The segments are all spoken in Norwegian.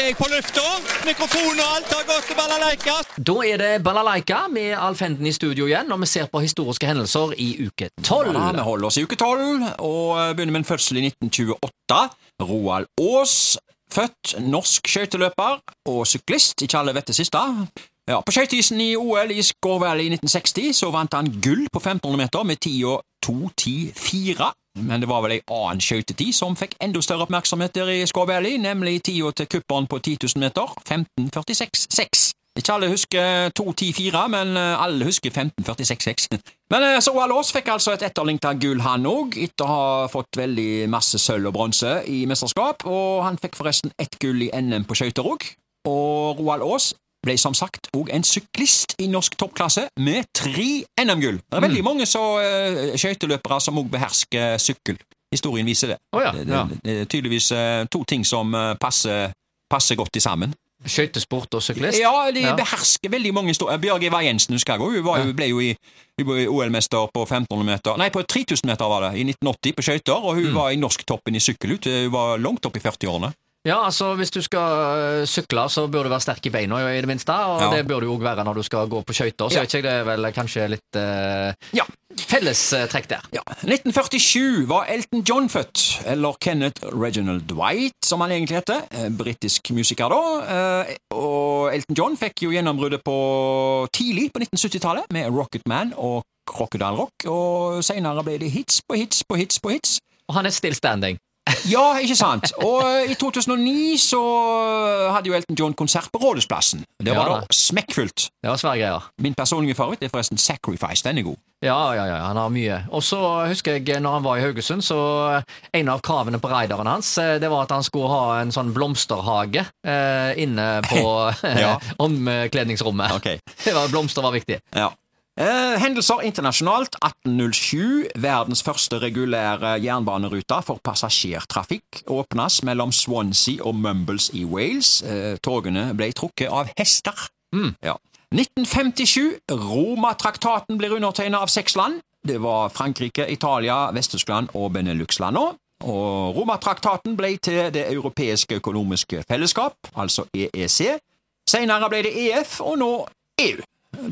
er jeg på lufta. Mikrofon og alt har gått til balalaika. Da er det Balalaika med Alf Henden i studio igjen, når vi ser på historiske hendelser i uke tolv. Ja, vi holder oss i uke tolv, og begynner med en fødsel i 1928. Roald Aas, født norsk skøyteløper og syklist, ikke alle vet det siste. Ja, På skøyteisen i OL i Score i 1960 så vant han gull på 1500 meter med tida 2.10,4. Men det var vel ei annen skøytetid som fikk enda større oppmerksomhet der i Score Valley, nemlig tida til kupperen på 10 000 meter, 15.46,6. Ikke alle husker 2.10,4, men eh, alle husker 15.46,6. Men eh, så Aas fikk altså et etterlengta gull, han òg, etter å ha fått veldig masse sølv og bronse i mesterskap, og han fikk forresten ett gull i NM på skøyter òg. Og Roald Aas ble som sagt òg en syklist i norsk toppklasse med tre NM-gull. Det er veldig mange så uh, skøyteløpere som òg behersker sykkel. Historien viser det. Oh, ja, det, det, det er tydeligvis uh, to ting som uh, passer, passer godt sammen. Skøytesport og syklist? Ja, de Ja. behersker veldig mange store Bjørg Eva Jensen husker jeg òg. Hun, var jo- ble jo i, hun OL-mester på 1500 meter Nei, på 3000 meter var det, i 1980 på skøyter, og hun var i norsktoppen i sykkelhut. Hun var langt opp i 40-årene. Ja, altså Hvis du skal øh, sykle, så bør du være sterk i beina, i det minste. Og Ja. det bør du òg være når du skal gå på skøyter. Så Ja. ikke det er vel kanskje litt uh, Ja. fellestrekk der. Ja. 1947 var Elton John født, eller Kenneth Reginald Dwight, som han egentlig heter. Eh, Britisk musiker, da. Eh, Og Elton John fikk jo gjennombruddet på tidlig på 1970-tallet med Rocket Man og Crocodile Rock, og senere ble det hits på hits på hits på hits. Og han er still standing. Ja, ikke sant? Og i 2009 så hadde jo Elton John konsert på Rådhusplassen. Det var Ja, da smekkfullt. Det var svære greier. Min personlige favoritt er forresten Sacrifice. Den er god. Ja, ja, ja, han har mye. Og så husker jeg når han var i Haugesund, så en av kravene på raideren hans, eh, det var at han skulle ha en sånn blomsterhage eh, inne på omkledningsrommet. Okay. Det var, blomster var viktig. Ja. Eh, hendelser internasjonalt 1807. Verdens første regulære jernbanerute for passasjertrafikk åpnes mellom Swansea og Mumbles i Wales. Eh, togene ble trukket av hester. Ja. 1957. Romatraktaten blir undertegnet av seks land. Det var Frankrike, Italia, Vest-Tyskland og Benelux-landene. Og Romatraktaten ble til Det europeiske økonomiske fellesskap, altså EEC. Senere ble det EF, og nå EU.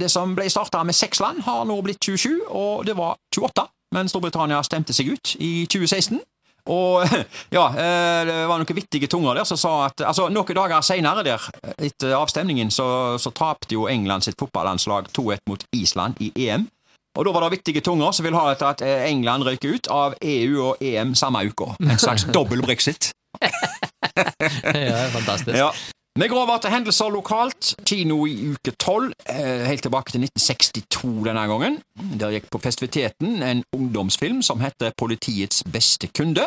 Det som ble starta med seks land, har nå blitt 27, og det var 28, men Storbritannia stemte seg ut i 2016. Og ja, eh, det var noen vittige tunger der som sa at altså, noen dager senere der, etter avstemningen, så, så tapte jo England sitt fotballandslag 2-1 mot Island i EM. Og da var det vittige tunger som ville ha etter at eh, England røyker ut av EU og EM samme uke. En slags dobbel brexit. Ja, fantastisk. Ja. Vi går over til hendelser lokalt. Kino i uke tolv, eh, helt tilbake til 1962 denne gangen. Der gikk på festiviteten en ungdomsfilm som heter Politiets beste kunde.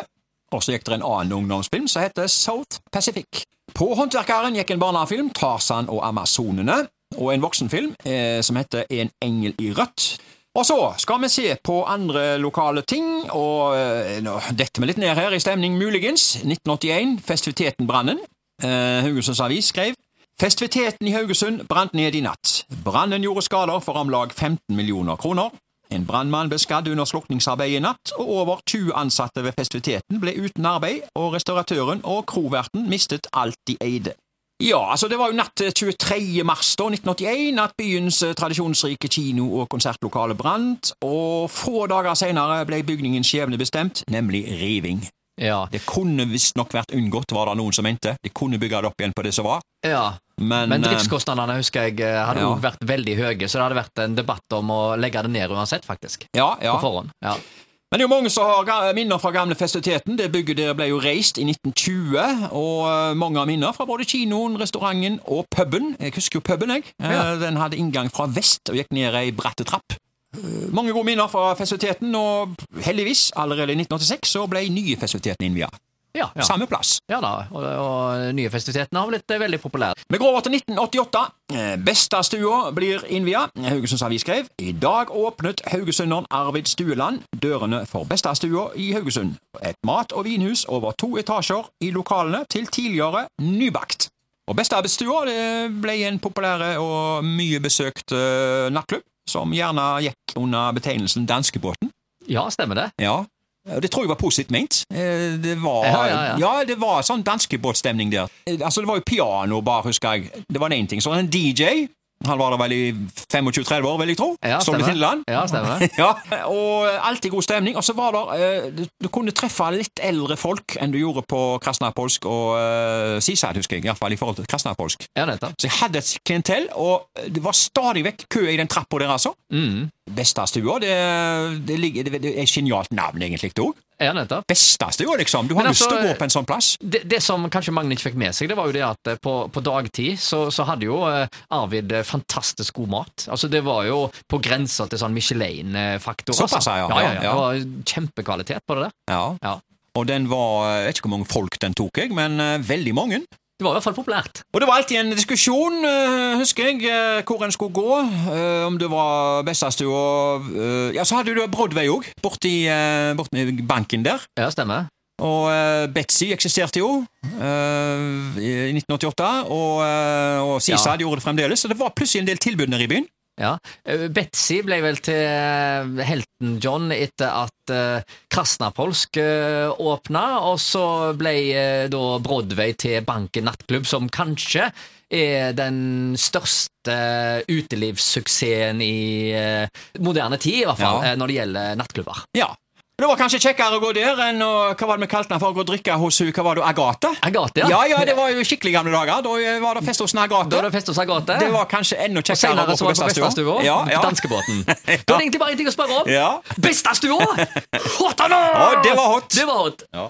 Og så gikk det en annen ungdomsfilm som heter South Pacific. På Håndverkeren gikk en barnefilm, Tarzan og Amazonene, og en voksenfilm eh, som heter En engel i rødt. Og så skal vi se på andre lokale ting, og eh, nå detter vi litt ned her i stemning, muligens. 1981, festiviteten Brannen. Eh, Haugesunds Avis skrev Festiviteten i Haugesund brant ned i natt. Brannen gjorde skader for om lag 15 millioner kroner. En brannmann ble skadd under slukningsarbeidet i natt, og over 20 ansatte ved festiviteten ble uten arbeid, og restauratøren og kroverten mistet alt de eide. Ja, altså det var jo natt til 23. mars da, 1981 at byens tradisjonsrike kino- og konsertlokale brant, og få dager senere ble bygningens skjebne bestemt, nemlig riving. Ja. Det kunne visstnok vært unngått, var det noen som mente. De kunne bygge det opp igjen på det som var. ja. Men, Men eh, driftskostnadene husker jeg hadde hadde Ja. vært veldig høye, så det hadde vært en debatt om å legge det ned uansett, faktisk. ja, ja. På forhånd. Ja. Men det er jo mange som har minner fra gamle festiviteten. Det bygget der ble jo reist i 1920, og eh, mange har minner fra både kinoen, restauranten og puben. Jeg husker jo puben, jeg. Eh, Ja. Den hadde inngang fra vest og gikk ned ei bratt trapp. Mange gode minner fra festiviteten, og heldigvis, allerede i 1986 så ble nye festiviteten innvia. Ja, ja. Samme plass. ja da, og, og nye festiviteten har blitt eh, veldig populær. Vi går over til 1988. Eh, Bestastua blir innvia. Haugesunds Avis skrev i dag åpnet haugesunderen Arvid Stueland dørene for Bestastua i Haugesund. Et mat- og vinhus over to etasjer i lokalene til tidligere nybakt. Og Bestearbeidsstua ble en populær og mye besøkt eh, nattklubb, som gjerne gikk under betegnelsen Danskebåten. Ja, stemmer det. Ja. Det tror jeg var positivt ment. Eh, Det var, Ja, ja, ja. det var sånn danskebåtstemning der. Eh, Altså, Det var jo piano, bare, husker jeg. Det var én ting. Så var det en DJ. Han var der vel i 25-30 år, vil jeg tro. Ja, Som i stemmer. Ja, stemmer. Ja, og alltid god stemning. Og så var det eh, du, du kunne treffe litt eldre folk enn du gjorde på krasnapolsk og uh, Sisad, husker jeg. Iallfall i forhold til krasnapolsk. Ja, nettopp. Så jeg hadde et klientell, og det var stadig vekk kø i den trappa der, altså. Mm. Bestastua, det, det, ligger, det, det er et genialt navn, egentlig. det òg. Ja, nettopp. Bestastua, liksom. Du har altså, lyst til altså, å gå på en sånn plass. Det, det som kanskje Magne ikke fikk med seg, det var jo det at eh, på, på dagtid så, så hadde jo eh, Arvid eh, fantastisk god mat. Altså Det var jo på grensa til sånn Michelin-faktor. Såpass, altså. ja, ja, ja, ja. Det var kjempekvalitet på det der. Ja. Ja. Og den var Jeg vet ikke hvor mange folk den tok, jeg, men veldig mange. Det var i hvert fall populært. Og det var alltid en diskusjon, eh, husker jeg, eh, hvor en skulle gå. eh, om det var Bessastua Ja, så hadde du Broadway òg, borti, borti banken der. Ja, stemmer. Og uh, Betzy eksisterte jo uh, i 1988, og, uh, og Sisad Ja. gjorde det fremdeles. Så det var plutselig en del tilbud nede i byen. Ja. Eh, Betzy ble vel til eh, helten John etter at uh, Krasnapolsk uh, åpna, og så ble da Broadway til Banken nattklubb, som kanskje er den største utelivssuksessen i moderne tid, i hvert fall, Ja. når det gjelder nattklubber. Ja. Det var kanskje kjekkere å gå der enn å Hva var det vi kalte den for å gå og drikke hos hun, hva var det, Agathe? Agathe, ja. Ja, ja, det var jo skikkelig gamle dager. Da var det fest hos Agathe. Da var det fest hos Agathe. Det var kanskje enda kjekkere å gå på Bestastua. Ja, Ja, på ja. danskebåten. Da er det egentlig bare en ting å spørre om. Ja. Bestastua! Hot or not? Ja, det var hot. Det var hot. Ja.